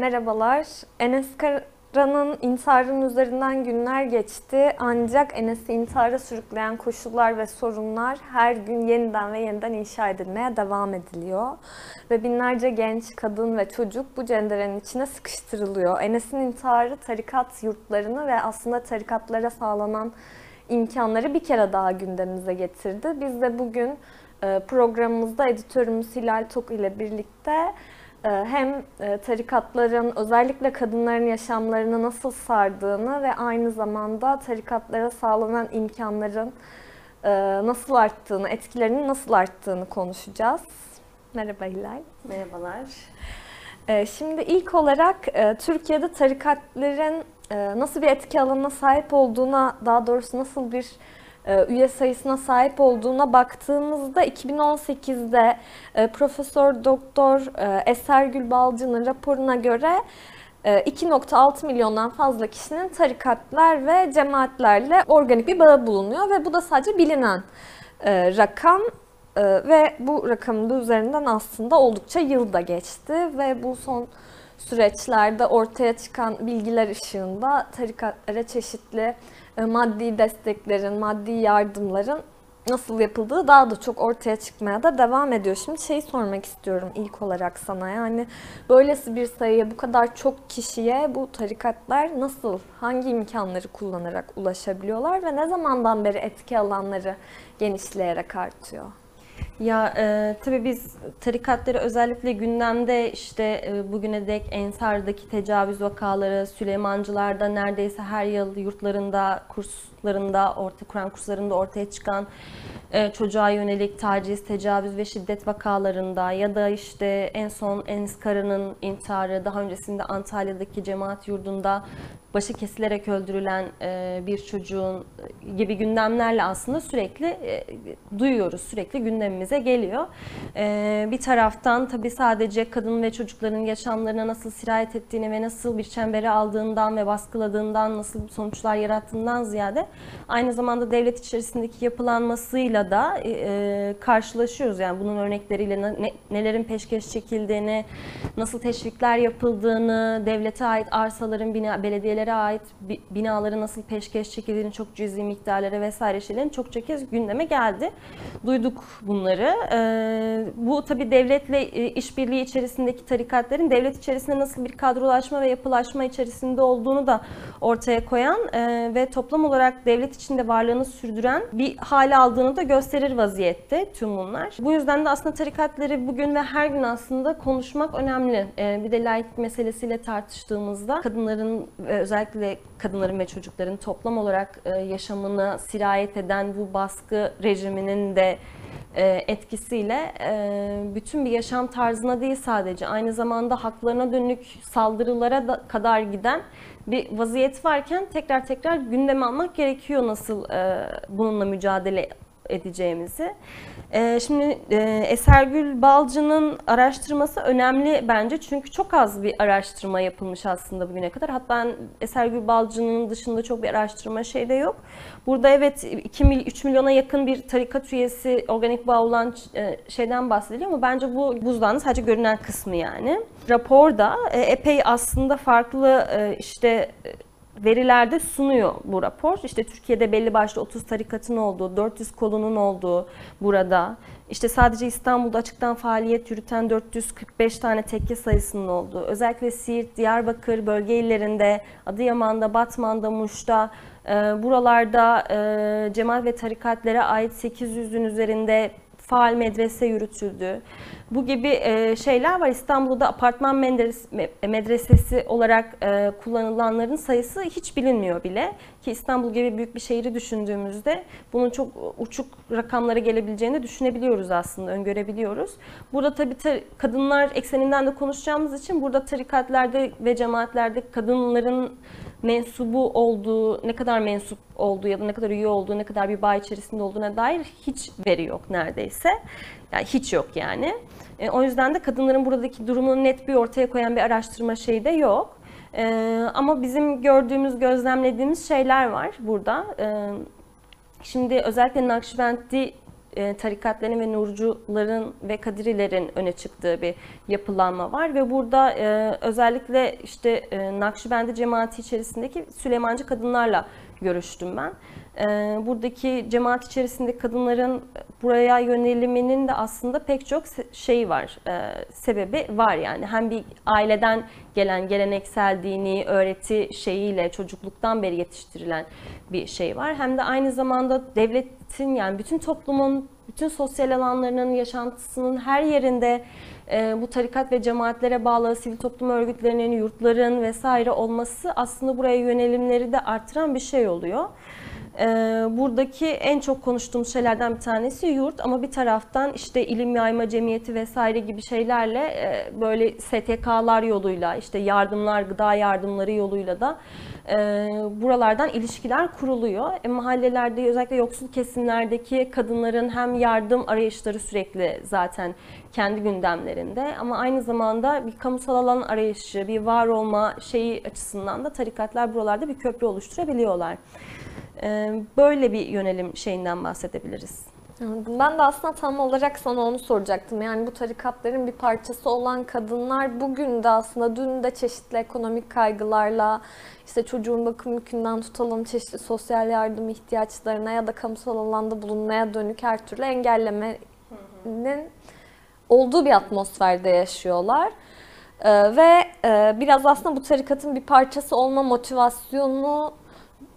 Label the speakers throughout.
Speaker 1: Merhabalar. Enes Kara'nın intiharının üzerinden günler geçti. Ancak Enes'i intihara sürükleyen koşullar ve sorunlar her gün yeniden ve yeniden inşa edilmeye devam ediliyor. Ve binlerce genç, kadın ve çocuk bu cenderenin içine sıkıştırılıyor. Enes'in intiharı tarikat yurtlarını ve aslında tarikatlara sağlanan imkanları bir kere daha gündemimize getirdi. Biz de bugün e, programımızda editörümüz Hilal Tok ile birlikte hem e, tarikatların özellikle kadınların yaşamlarını nasıl sardığını ve aynı zamanda tarikatlara sağlanan imkanların nasıl arttığını, etkilerinin nasıl arttığını konuşacağız. Merhaba Hilal.
Speaker 2: Merhabalar.
Speaker 1: Şimdi ilk olarak Türkiye'de tarikatların nasıl bir etki alanına sahip olduğuna, daha doğrusu nasıl bir e, üye sayısına sahip olduğuna baktığımızda 2018'de e, Profesör Doktor e, Eser Gül Balcı'nın raporuna göre 2.6 milyondan fazla kişinin tarikatlar ve cemaatlerle organik bir bağı bulunuyor ve bu da sadece bilinen rakam ve bu rakamın da üzerinden aslında oldukça yıl da geçti ve bu son süreçlerde ortaya çıkan bilgiler ışığında tarikatlara çeşitli e, maddi desteklerin, maddi yardımların nasıl yapıldığı daha da çok ortaya çıkmaya da devam ediyor. Şimdi şeyi sormak istiyorum ilk olarak sana. Yani böylesi bir sayıya bu kadar çok kişiye bu tarikatlar nasıl, hangi imkanları kullanarak ulaşabiliyorlar ve ne zamandan beri etki alanları genişleyerek artıyor?
Speaker 2: Ya e, tabii biz tarikatları özellikle gündemde işte e, bugüne dek Ensar'daki tecavüz vakaları, Süleymancılar'da neredeyse her yıl yurtlarında, kurslarında, orta Kur'an kurslarında ortaya çıkan e, çocuğa yönelik taciz, tecavüz ve şiddet vakalarında ya da işte en son Enis Kara'nın intiharı, daha öncesinde Antalya'daki cemaat yurdunda başı kesilerek öldürülen e, bir çocuğun e, gibi gündemlerle aslında sürekli e, duyuyoruz, sürekli gündemimize geliyor. Bir taraftan tabii sadece kadın ve çocukların yaşamlarına nasıl sirayet ettiğini ve nasıl bir çembere aldığından ve baskıladığından, nasıl sonuçlar yarattığından ziyade aynı zamanda devlet içerisindeki yapılanmasıyla da karşılaşıyoruz. Yani bunun örnekleriyle nelerin peşkeş çekildiğini, nasıl teşvikler yapıldığını, devlete ait arsaların, bina, belediyeler belediyelere ait binaları nasıl peşkeş çekildiğini çok cüzi miktarlara vesaire şeylerin çokça kez gündeme geldi. Duyduk bunları. Ee, bu tabi devletle e, işbirliği içerisindeki tarikatların devlet içerisinde nasıl bir kadrolaşma ve yapılaşma içerisinde olduğunu da ortaya koyan e, ve toplam olarak devlet içinde varlığını sürdüren bir hale aldığını da gösterir vaziyette tüm bunlar. Bu yüzden de aslında tarikatları bugün ve her gün aslında konuşmak önemli. E, bir de layık meselesiyle tartıştığımızda kadınların ve özellikle kadınların ve çocukların toplam olarak e, yaşamını sirayet eden bu baskı rejiminin de e, etkisiyle e, bütün bir yaşam tarzına değil sadece aynı zamanda haklarına dönük saldırılara da kadar giden bir vaziyet varken tekrar tekrar gündeme almak gerekiyor nasıl bununla mücadele edeceğimizi. Ee, şimdi e, Esergül Balcı'nın araştırması önemli bence çünkü çok az bir araştırma yapılmış aslında bugüne kadar. Hatta Esergül Balcı'nın dışında çok bir araştırma şey de yok. Burada evet 2 mil, 3 milyona yakın bir tarikat üyesi organik bağ olan e, şeyden bahsediliyor ama bence bu buzdağının sadece görünen kısmı yani. Raporda e, epey aslında farklı işte verilerde sunuyor bu rapor. İşte Türkiye'de belli başlı 30 tarikatın olduğu, 400 kolunun olduğu burada. İşte sadece İstanbul'da açıktan faaliyet yürüten 445 tane tekke sayısının olduğu. Özellikle Siirt, Diyarbakır bölge illerinde, Adıyaman'da, Batman'da, Muş'ta, e, buralarda e, cemaat ve tarikatlere ait 800'ün üzerinde faal medrese yürütüldü. Bu gibi e, şeyler var. İstanbul'da apartman medresesi olarak e, kullanılanların sayısı hiç bilinmiyor bile. Ki İstanbul gibi büyük bir şehri düşündüğümüzde bunun çok uçuk rakamlara gelebileceğini düşünebiliyoruz aslında, öngörebiliyoruz. Burada tabii kadınlar ekseninden de konuşacağımız için burada tarikatlerde ve cemaatlerde kadınların mensubu olduğu, ne kadar mensup olduğu ya da ne kadar üye olduğu, ne kadar bir bağ içerisinde olduğuna dair hiç veri yok neredeyse. Yani hiç yok yani. E, o yüzden de kadınların buradaki durumunu net bir ortaya koyan bir araştırma şeyi de yok. E, ama bizim gördüğümüz, gözlemlediğimiz şeyler var burada. E, şimdi özellikle Nakşibendi e, tarikatların ve nurcuların ve kadirilerin öne çıktığı bir yapılanma var ve burada e, özellikle işte e, Nakşibendi cemaati içerisindeki Süleymancı kadınlarla görüştüm ben. E, buradaki cemaat içerisindeki kadınların buraya yöneliminin de aslında pek çok şey var, e, sebebi var yani. Hem bir aileden gelen geleneksel dini öğreti şeyiyle çocukluktan beri yetiştirilen bir şey var. Hem de aynı zamanda devletin yani bütün toplumun, bütün sosyal alanlarının yaşantısının her yerinde e, bu tarikat ve cemaatlere bağlı sivil toplum örgütlerinin, yurtların vesaire olması aslında buraya yönelimleri de artıran bir şey oluyor. E, buradaki en çok konuştuğumuz şeylerden bir tanesi yurt ama bir taraftan işte ilim yayma cemiyeti vesaire gibi şeylerle e, böyle STK'lar yoluyla işte yardımlar, gıda yardımları yoluyla da e, buralardan ilişkiler kuruluyor. E, mahallelerde özellikle yoksul kesimlerdeki kadınların hem yardım arayışları sürekli zaten kendi gündemlerinde ama aynı zamanda bir kamusal alan arayışı, bir var olma şeyi açısından da tarikatlar buralarda bir köprü oluşturabiliyorlar. E, böyle bir yönelim şeyinden bahsedebiliriz.
Speaker 1: Ben de aslında tam olarak sana onu soracaktım. Yani bu tarikatların bir parçası olan kadınlar bugün de aslında dün de çeşitli ekonomik kaygılarla işte çocuğun bakım yükünden tutalım çeşitli sosyal yardım ihtiyaçlarına ya da kamusal alanda bulunmaya dönük her türlü engellemenin olduğu bir atmosferde yaşıyorlar. Ee, ve e, biraz aslında bu tarikatın bir parçası olma motivasyonu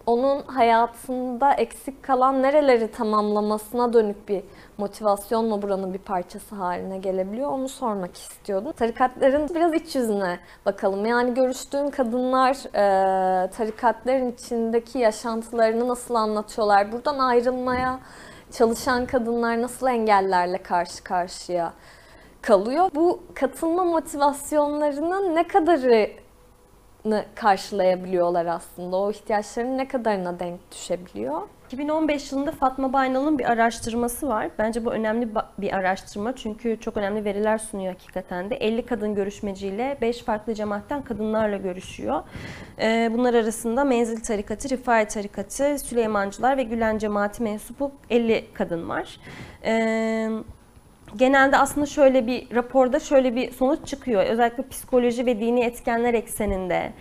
Speaker 1: onun hayatında eksik kalan nereleri tamamlamasına dönük bir motivasyonla buranın bir parçası haline gelebiliyor. Onu sormak istiyordum. Tarikatların biraz iç yüzüne bakalım. Yani görüştüğüm kadınlar e, tarikatların içindeki yaşantılarını nasıl anlatıyorlar? Buradan ayrılmaya çalışan kadınlar nasıl engellerle karşı karşıya kalıyor? Bu katılma motivasyonlarının ne kadarı karşılayabiliyorlar aslında. O ihtiyaçların ne kadarına denk düşebiliyor?
Speaker 2: 2015 yılında Fatma Baynal'ın bir araştırması var. Bence bu önemli bir araştırma çünkü çok önemli veriler sunuyor hakikaten de. 50 kadın görüşmeciyle 5 farklı cemaatten kadınlarla görüşüyor. Ee, bunlar arasında Menzil Tarikatı, Rifai Tarikatı, Süleymancılar ve Gülen Cemaati mensubu 50 kadın var. Genelde aslında şöyle bir raporda şöyle bir sonuç çıkıyor. Özellikle psikoloji ve dini etkenler ekseninde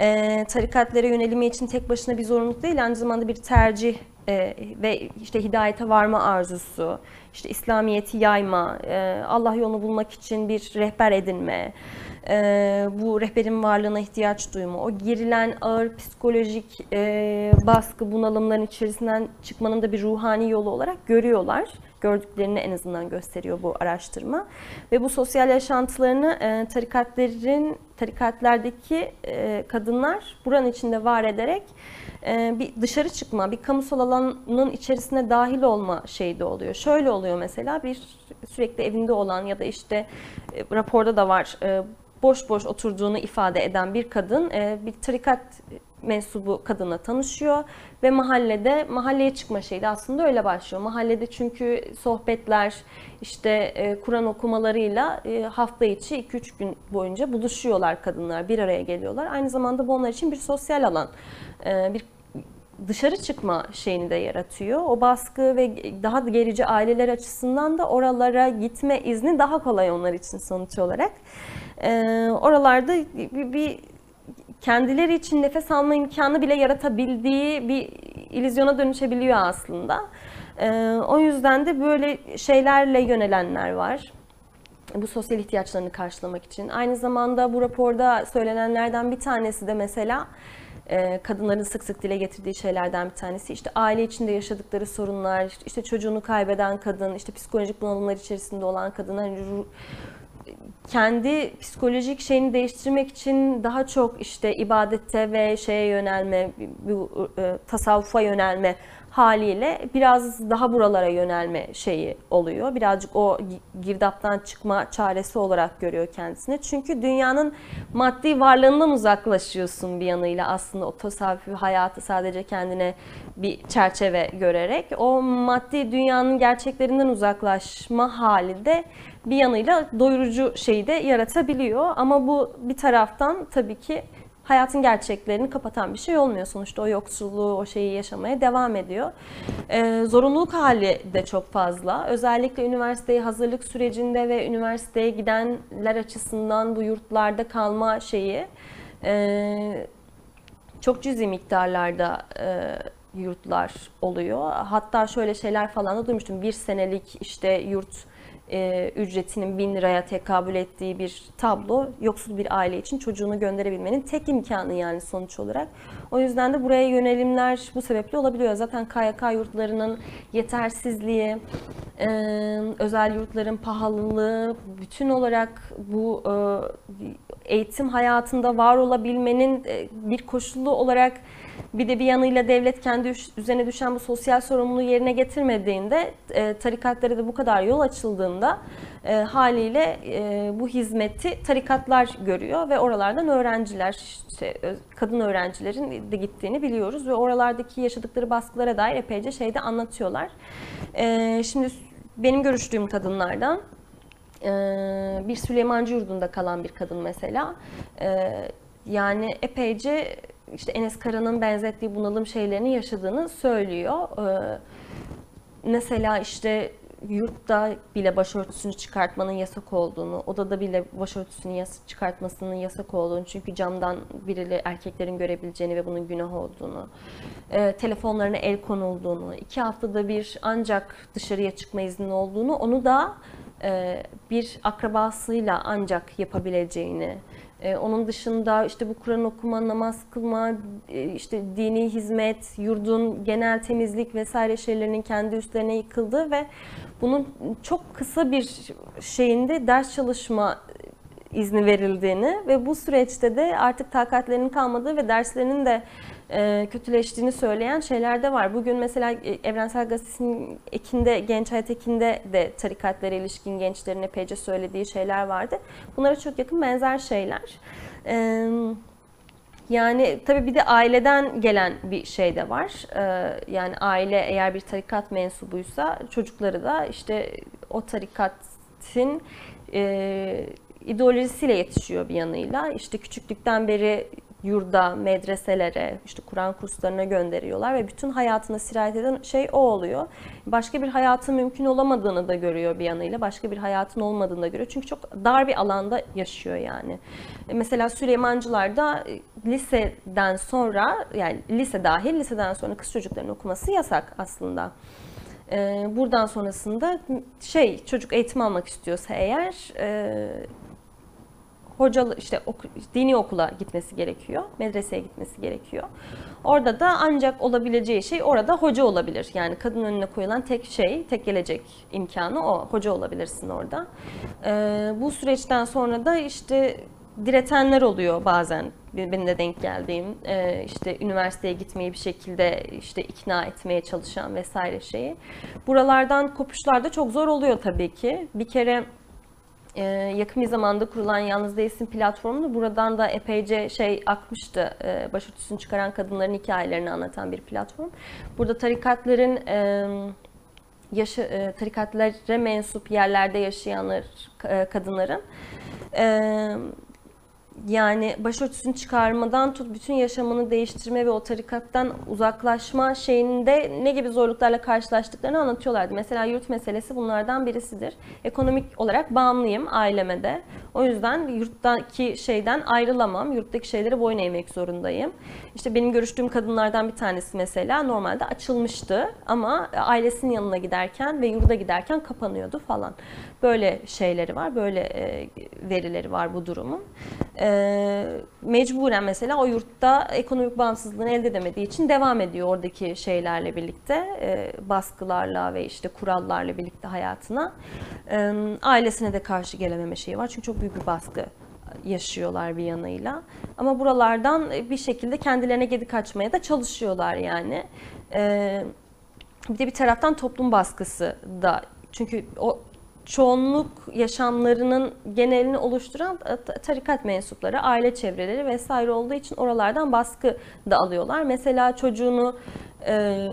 Speaker 2: e, tarikatlara yönelimi için tek başına bir zorunluluk değil, aynı zamanda bir tercih e, ve işte hidayete varma arzusu, işte İslamiyet'i yayma, e, Allah yolunu bulmak için bir rehber edinme, e, bu rehberin varlığına ihtiyaç duyma, o girilen ağır psikolojik e, baskı, bunalımların içerisinden çıkmanın da bir ruhani yolu olarak görüyorlar gördüklerini en azından gösteriyor bu araştırma. Ve bu sosyal yaşantılarını e, tarikatlerin, tarikatlerdeki e, kadınlar buranın içinde var ederek e, bir dışarı çıkma, bir kamusal alanın içerisine dahil olma şeyi de oluyor. Şöyle oluyor mesela bir sürekli evinde olan ya da işte e, raporda da var boş boş oturduğunu ifade eden bir kadın bir tarikat mensubu kadına tanışıyor ve mahallede mahalleye çıkma şeyi de aslında öyle başlıyor. Mahallede çünkü sohbetler işte e, Kur'an okumalarıyla e, hafta içi 2-3 gün boyunca buluşuyorlar kadınlar bir araya geliyorlar. Aynı zamanda bu onlar için bir sosyal alan. E, bir dışarı çıkma şeyini de yaratıyor. O baskı ve daha gerici aileler açısından da oralara gitme izni daha kolay onlar için sonuç olarak. Ee, oralarda bir, bir kendileri için nefes alma imkanı bile yaratabildiği bir ilizyona dönüşebiliyor aslında. Ee, o yüzden de böyle şeylerle yönelenler var bu sosyal ihtiyaçlarını karşılamak için. Aynı zamanda bu raporda söylenenlerden bir tanesi de mesela e, kadınların sık sık dile getirdiği şeylerden bir tanesi işte aile içinde yaşadıkları sorunlar, işte çocuğunu kaybeden kadın, işte psikolojik bunalımlar içerisinde olan kadın, hani kendi psikolojik şeyini değiştirmek için daha çok işte ibadete ve şeye yönelme, bu e, tasavvufa yönelme haliyle biraz daha buralara yönelme şeyi oluyor. Birazcık o girdaptan çıkma çaresi olarak görüyor kendisini. Çünkü dünyanın maddi varlığından uzaklaşıyorsun bir yanıyla aslında o tasavvufi hayatı sadece kendine bir çerçeve görerek. O maddi dünyanın gerçeklerinden uzaklaşma halinde bir yanıyla doyurucu şeyi de yaratabiliyor. Ama bu bir taraftan tabii ki hayatın gerçeklerini kapatan bir şey olmuyor. Sonuçta o yoksulluğu, o şeyi yaşamaya devam ediyor. Ee, zorunluluk hali de çok fazla. Özellikle üniversiteye hazırlık sürecinde ve üniversiteye gidenler açısından bu yurtlarda kalma şeyi e, çok cüzi miktarlarda e, yurtlar oluyor. Hatta şöyle şeyler falan da duymuştum. Bir senelik işte yurt e, ücretinin bin liraya tekabül ettiği bir tablo yoksul bir aile için çocuğunu gönderebilmenin tek imkanı yani sonuç olarak. O yüzden de buraya yönelimler bu sebeple olabiliyor. Zaten KYK yurtlarının yetersizliği, e, özel yurtların pahalılığı, bütün olarak bu e, eğitim hayatında var olabilmenin e, bir koşulu olarak bir de bir yanıyla devlet kendi üzerine düşen bu sosyal sorumluluğu yerine getirmediğinde e, tarikatlara da bu kadar yol açıldığında e, haliyle e, bu hizmeti tarikatlar görüyor ve oralardan öğrenciler, işte, kadın öğrencilerin de gittiğini biliyoruz ve oralardaki yaşadıkları baskılara dair epeyce şeyde anlatıyorlar. E, şimdi benim görüştüğüm kadınlardan bir Süleymancı yurdunda kalan bir kadın mesela yani epeyce işte Enes Kara'nın benzettiği bunalım şeylerini yaşadığını söylüyor. Ee, mesela işte yurtta bile başörtüsünü çıkartmanın yasak olduğunu, odada bile başörtüsünü çıkartmasının yasak olduğunu, çünkü camdan birileri erkeklerin görebileceğini ve bunun günah olduğunu, e, telefonlarına el konulduğunu, iki haftada bir ancak dışarıya çıkma izni olduğunu, onu da e, bir akrabasıyla ancak yapabileceğini, ee, onun dışında işte bu Kur'an okuma, namaz kılma, e, işte dini hizmet, yurdun genel temizlik vesaire şeylerinin kendi üstlerine yıkıldığı ve bunun çok kısa bir şeyinde ders çalışma izni verildiğini ve bu süreçte de artık takatlerinin kalmadığı ve derslerinin de e, kötüleştiğini söyleyen şeyler de var. Bugün mesela e, Evrensel Gazetesi'nin ekinde, Genç Hayat ekinde de tarikatlara ilişkin gençlerin epeyce söylediği şeyler vardı. Bunlara çok yakın benzer şeyler. E, yani tabii bir de aileden gelen bir şey de var. Yani aile eğer bir tarikat mensubuysa çocukları da işte o tarikatın ideolojisiyle yetişiyor bir yanıyla. İşte küçüklükten beri yurda, medreselere, işte Kur'an kurslarına gönderiyorlar ve bütün hayatına sirayet eden şey o oluyor. Başka bir hayatın mümkün olamadığını da görüyor bir yanıyla, başka bir hayatın olmadığını da görüyor. Çünkü çok dar bir alanda yaşıyor yani. E, mesela Süleymancılar'da e, liseden sonra, yani lise dahil, liseden sonra kız çocukların okuması yasak aslında. E, buradan sonrasında şey çocuk eğitim almak istiyorsa eğer hocalı işte ok, dini okula gitmesi gerekiyor. Medreseye gitmesi gerekiyor. Orada da ancak olabileceği şey orada hoca olabilir. Yani kadın önüne koyulan tek şey, tek gelecek imkanı o. Hoca olabilirsin orada. Ee, bu süreçten sonra da işte diretenler oluyor bazen benim de denk geldiğim e, işte üniversiteye gitmeyi bir şekilde işte ikna etmeye çalışan vesaire şeyi. Buralardan kopuşlar da çok zor oluyor tabii ki. Bir kere e, yakın bir zamanda kurulan Yalnız Değilsin platformu buradan da epeyce şey akmıştı. E, başörtüsünü çıkaran kadınların hikayelerini anlatan bir platform. Burada tarikatların e, yaşı, e, tarikatlara mensup yerlerde yaşayanlar e, kadınların e, yani başörtüsünü çıkarmadan tut bütün yaşamını değiştirme ve o tarikattan uzaklaşma şeyinde ne gibi zorluklarla karşılaştıklarını anlatıyorlardı. Mesela yurt meselesi bunlardan birisidir. Ekonomik olarak bağımlıyım aileme de. O yüzden yurttaki şeyden ayrılamam. Yurttaki şeyleri boyun eğmek zorundayım. İşte benim görüştüğüm kadınlardan bir tanesi mesela normalde açılmıştı ama ailesinin yanına giderken ve yurda giderken kapanıyordu falan. Böyle şeyleri var, böyle e, verileri var bu durumun. E, mecburen mesela o yurtta ekonomik bağımsızlığını elde edemediği için devam ediyor oradaki şeylerle birlikte, e, baskılarla ve işte kurallarla birlikte hayatına. Ailesine de karşı gelememe şeyi var çünkü çok büyük bir baskı yaşıyorlar bir yanıyla. Ama buralardan bir şekilde kendilerine gedi kaçmaya da çalışıyorlar yani. Bir de bir taraftan toplum baskısı da çünkü o çoğunluk yaşamlarının genelini oluşturan tarikat mensupları, aile çevreleri vesaire olduğu için oralardan baskı da alıyorlar. Mesela çocuğunu e,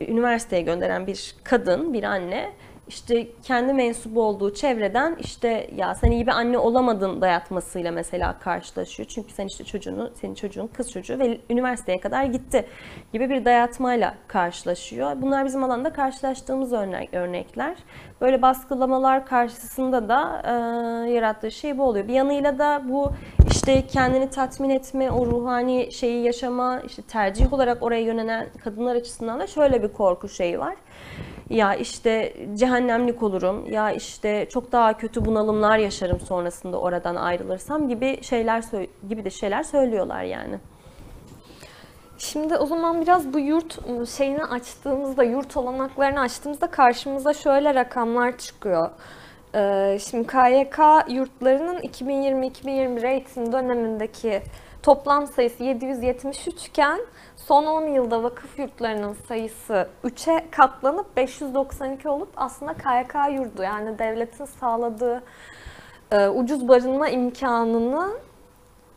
Speaker 2: üniversiteye gönderen bir kadın, bir anne işte kendi mensubu olduğu çevreden işte ya sen iyi bir anne olamadın dayatmasıyla mesela karşılaşıyor. Çünkü sen işte çocuğunu, senin çocuğun kız çocuğu ve üniversiteye kadar gitti gibi bir dayatmayla karşılaşıyor. Bunlar bizim alanda karşılaştığımız örnek, örnekler. Böyle baskılamalar karşısında da e, yarattığı şey bu oluyor. Bir yanıyla da bu işte kendini tatmin etme, o ruhani şeyi yaşama, işte tercih olarak oraya yönelen kadınlar açısından da şöyle bir korku şeyi var ya işte cehennemlik olurum, ya işte çok daha kötü bunalımlar yaşarım sonrasında oradan ayrılırsam gibi şeyler gibi de şeyler söylüyorlar yani.
Speaker 1: Şimdi o zaman biraz bu yurt ıı, şeyini açtığımızda, yurt olanaklarını açtığımızda karşımıza şöyle rakamlar çıkıyor. Ee, şimdi KYK yurtlarının 2020-2021 eğitim dönemindeki toplam sayısı 773 iken son 10 yılda vakıf yurtlarının sayısı 3'e katlanıp 592 olup aslında KYK yurdu yani devletin sağladığı e, ucuz barınma imkanını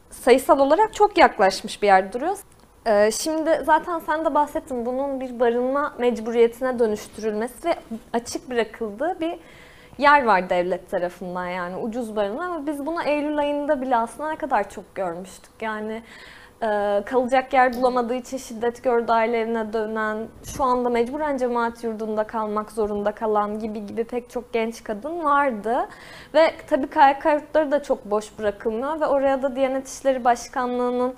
Speaker 1: sayısal olarak çok yaklaşmış bir yerde duruyor. E, şimdi zaten sen de bahsettin bunun bir barınma mecburiyetine dönüştürülmesi ve açık bırakıldığı bir yer var devlet tarafından yani ucuz barınma ama biz bunu Eylül ayında bile aslında ne kadar çok görmüştük. Yani e, kalacak yer bulamadığı için şiddet gördü ailelerine dönen, şu anda mecburen cemaat yurdunda kalmak zorunda kalan gibi gibi pek çok genç kadın vardı. Ve tabii KYK yurtları da çok boş bırakılmıyor ve oraya da Diyanet İşleri Başkanlığı'nın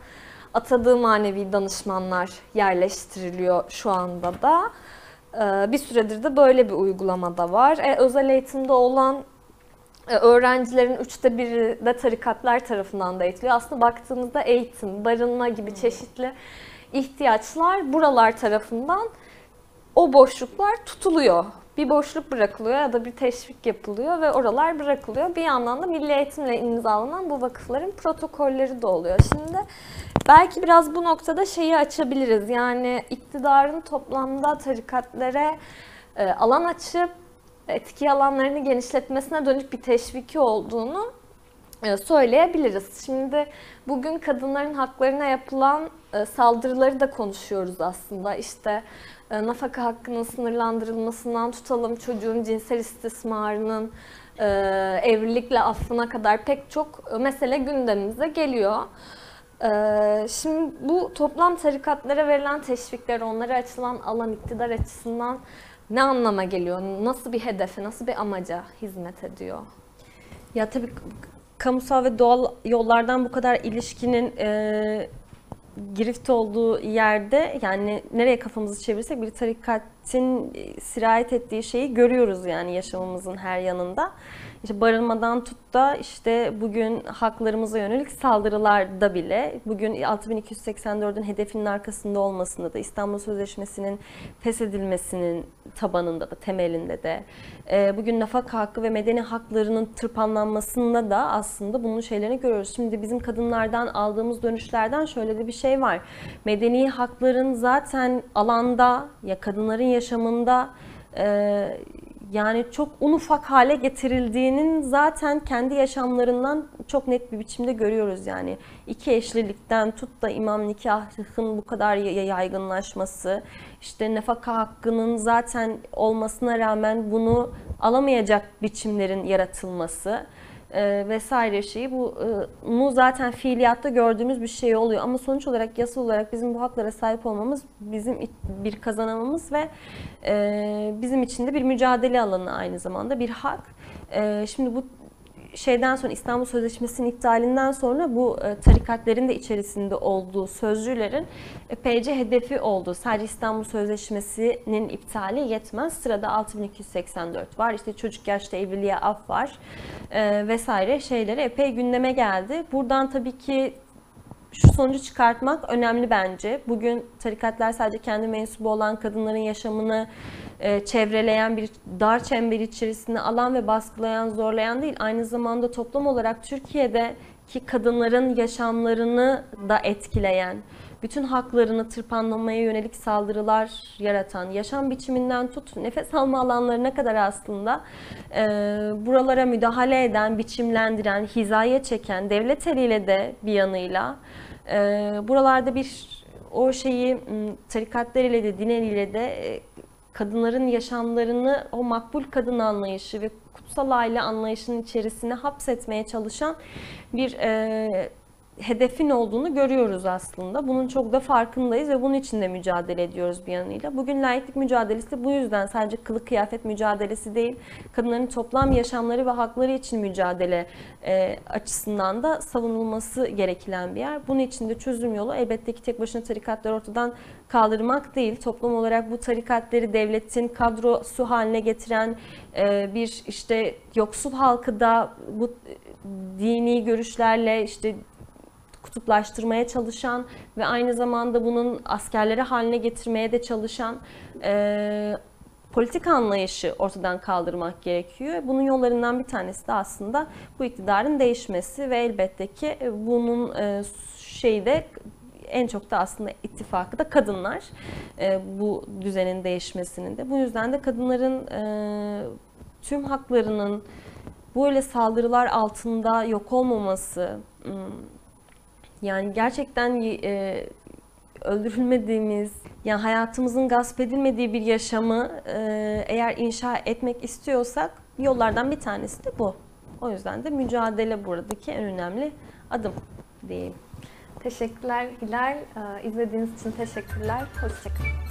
Speaker 1: atadığı manevi danışmanlar yerleştiriliyor şu anda da. E, bir süredir de böyle bir uygulama da var. E, özel eğitimde olan e, öğrencilerin üçte biri de tarikatlar tarafından da eğitiliyor. Aslında baktığımızda eğitim, barınma gibi çeşitli ihtiyaçlar buralar tarafından o boşluklar tutuluyor. Bir boşluk bırakılıyor ya da bir teşvik yapılıyor ve oralar bırakılıyor. Bir yandan da milli eğitimle imzalanan bu vakıfların protokolleri de oluyor. Şimdi belki biraz bu noktada şeyi açabiliriz. Yani iktidarın toplamda tarikatlere e, alan açıp etki alanlarını genişletmesine dönük bir teşviki olduğunu e, söyleyebiliriz. Şimdi bugün kadınların haklarına yapılan e, saldırıları da konuşuyoruz aslında. İşte nafaka hakkının sınırlandırılmasından tutalım çocuğun cinsel istismarının evlilikle affına kadar pek çok mesele gündemimize geliyor. Şimdi bu toplam tarikatlara verilen teşvikler, onlara açılan alan iktidar açısından ne anlama geliyor? Nasıl bir hedefe, nasıl bir amaca hizmet ediyor?
Speaker 2: Ya tabii kamusal ve doğal yollardan bu kadar ilişkinin e, girift olduğu yerde yani nereye kafamızı çevirsek bir tarikatin sirayet ettiği şeyi görüyoruz yani yaşamımızın her yanında. İşte barınmadan tut da işte bugün haklarımıza yönelik saldırılarda bile bugün 6284'ün hedefinin arkasında olmasında da İstanbul Sözleşmesi'nin feshedilmesinin tabanında da temelinde de e, bugün nafaka hakkı ve medeni haklarının tırpanlanmasında da aslında bunun şeylerini görüyoruz. Şimdi bizim kadınlardan aldığımız dönüşlerden şöyle de bir şey var. Medeni hakların zaten alanda ya kadınların yaşamında e, yani çok un ufak hale getirildiğinin zaten kendi yaşamlarından çok net bir biçimde görüyoruz yani. iki eşlilikten tut da imam nikahın bu kadar yaygınlaşması, işte nafaka hakkının zaten olmasına rağmen bunu alamayacak biçimlerin yaratılması e, vesaire şeyi bu e, mu zaten fiiliyatta gördüğümüz bir şey oluyor ama sonuç olarak yasal olarak bizim bu haklara sahip olmamız bizim bir kazanımımız ve e, bizim için de bir mücadele alanı aynı zamanda bir hak. E, şimdi bu şeyden sonra İstanbul Sözleşmesi'nin iptalinden sonra bu e, tarikatlerin de içerisinde olduğu sözcülerin epeyce hedefi oldu. Sadece İstanbul Sözleşmesi'nin iptali yetmez. Sırada 6284 var. İşte çocuk yaşta evliliğe af var e, vesaire şeyleri epey gündeme geldi. Buradan tabii ki şu sonucu çıkartmak önemli bence. Bugün tarikatlar sadece kendi mensubu olan kadınların yaşamını e, çevreleyen bir dar çember içerisinde alan ve baskılayan, zorlayan değil. Aynı zamanda toplum olarak Türkiye'deki kadınların yaşamlarını da etkileyen, bütün haklarını tırpanlamaya yönelik saldırılar yaratan, yaşam biçiminden tut, nefes alma alanlarına kadar aslında e, buralara müdahale eden, biçimlendiren, hizaya çeken, devlet eliyle de bir yanıyla e, buralarda bir o şeyi tarikatlar ile de din eliyle de kadınların yaşamlarını o makbul kadın anlayışı ve kutsal aile anlayışının içerisine hapsetmeye çalışan bir e, hedefin olduğunu görüyoruz aslında. Bunun çok da farkındayız ve bunun için de mücadele ediyoruz bir yanıyla. Bugün laiklik mücadelesi bu yüzden sadece kılık kıyafet mücadelesi değil, kadınların toplam yaşamları ve hakları için mücadele e, açısından da savunulması gereken bir yer. Bunun için de çözüm yolu elbette ki tek başına tarikatları ortadan kaldırmak değil. Toplum olarak bu tarikatları devletin kadrosu haline getiren e, bir işte yoksul halkı da bu e, dini görüşlerle işte kutuplaştırmaya çalışan ve aynı zamanda bunun askerleri haline getirmeye de çalışan e, politik anlayışı ortadan kaldırmak gerekiyor. Bunun yollarından bir tanesi de aslında bu iktidarın değişmesi ve elbette ki bunun e, şeyi de en çok da aslında ittifakı da kadınlar e, bu düzenin değişmesinin de. Bu yüzden de kadınların e, tüm haklarının böyle saldırılar altında yok olmaması, yani gerçekten e, öldürülmediğimiz, yani hayatımızın gasp edilmediği bir yaşamı e, eğer inşa etmek istiyorsak yollardan bir tanesi de bu. O yüzden de mücadele buradaki en önemli adım diyeyim.
Speaker 1: Teşekkürler Hilal. Ee, İzlediğiniz için teşekkürler. Hoşçakalın.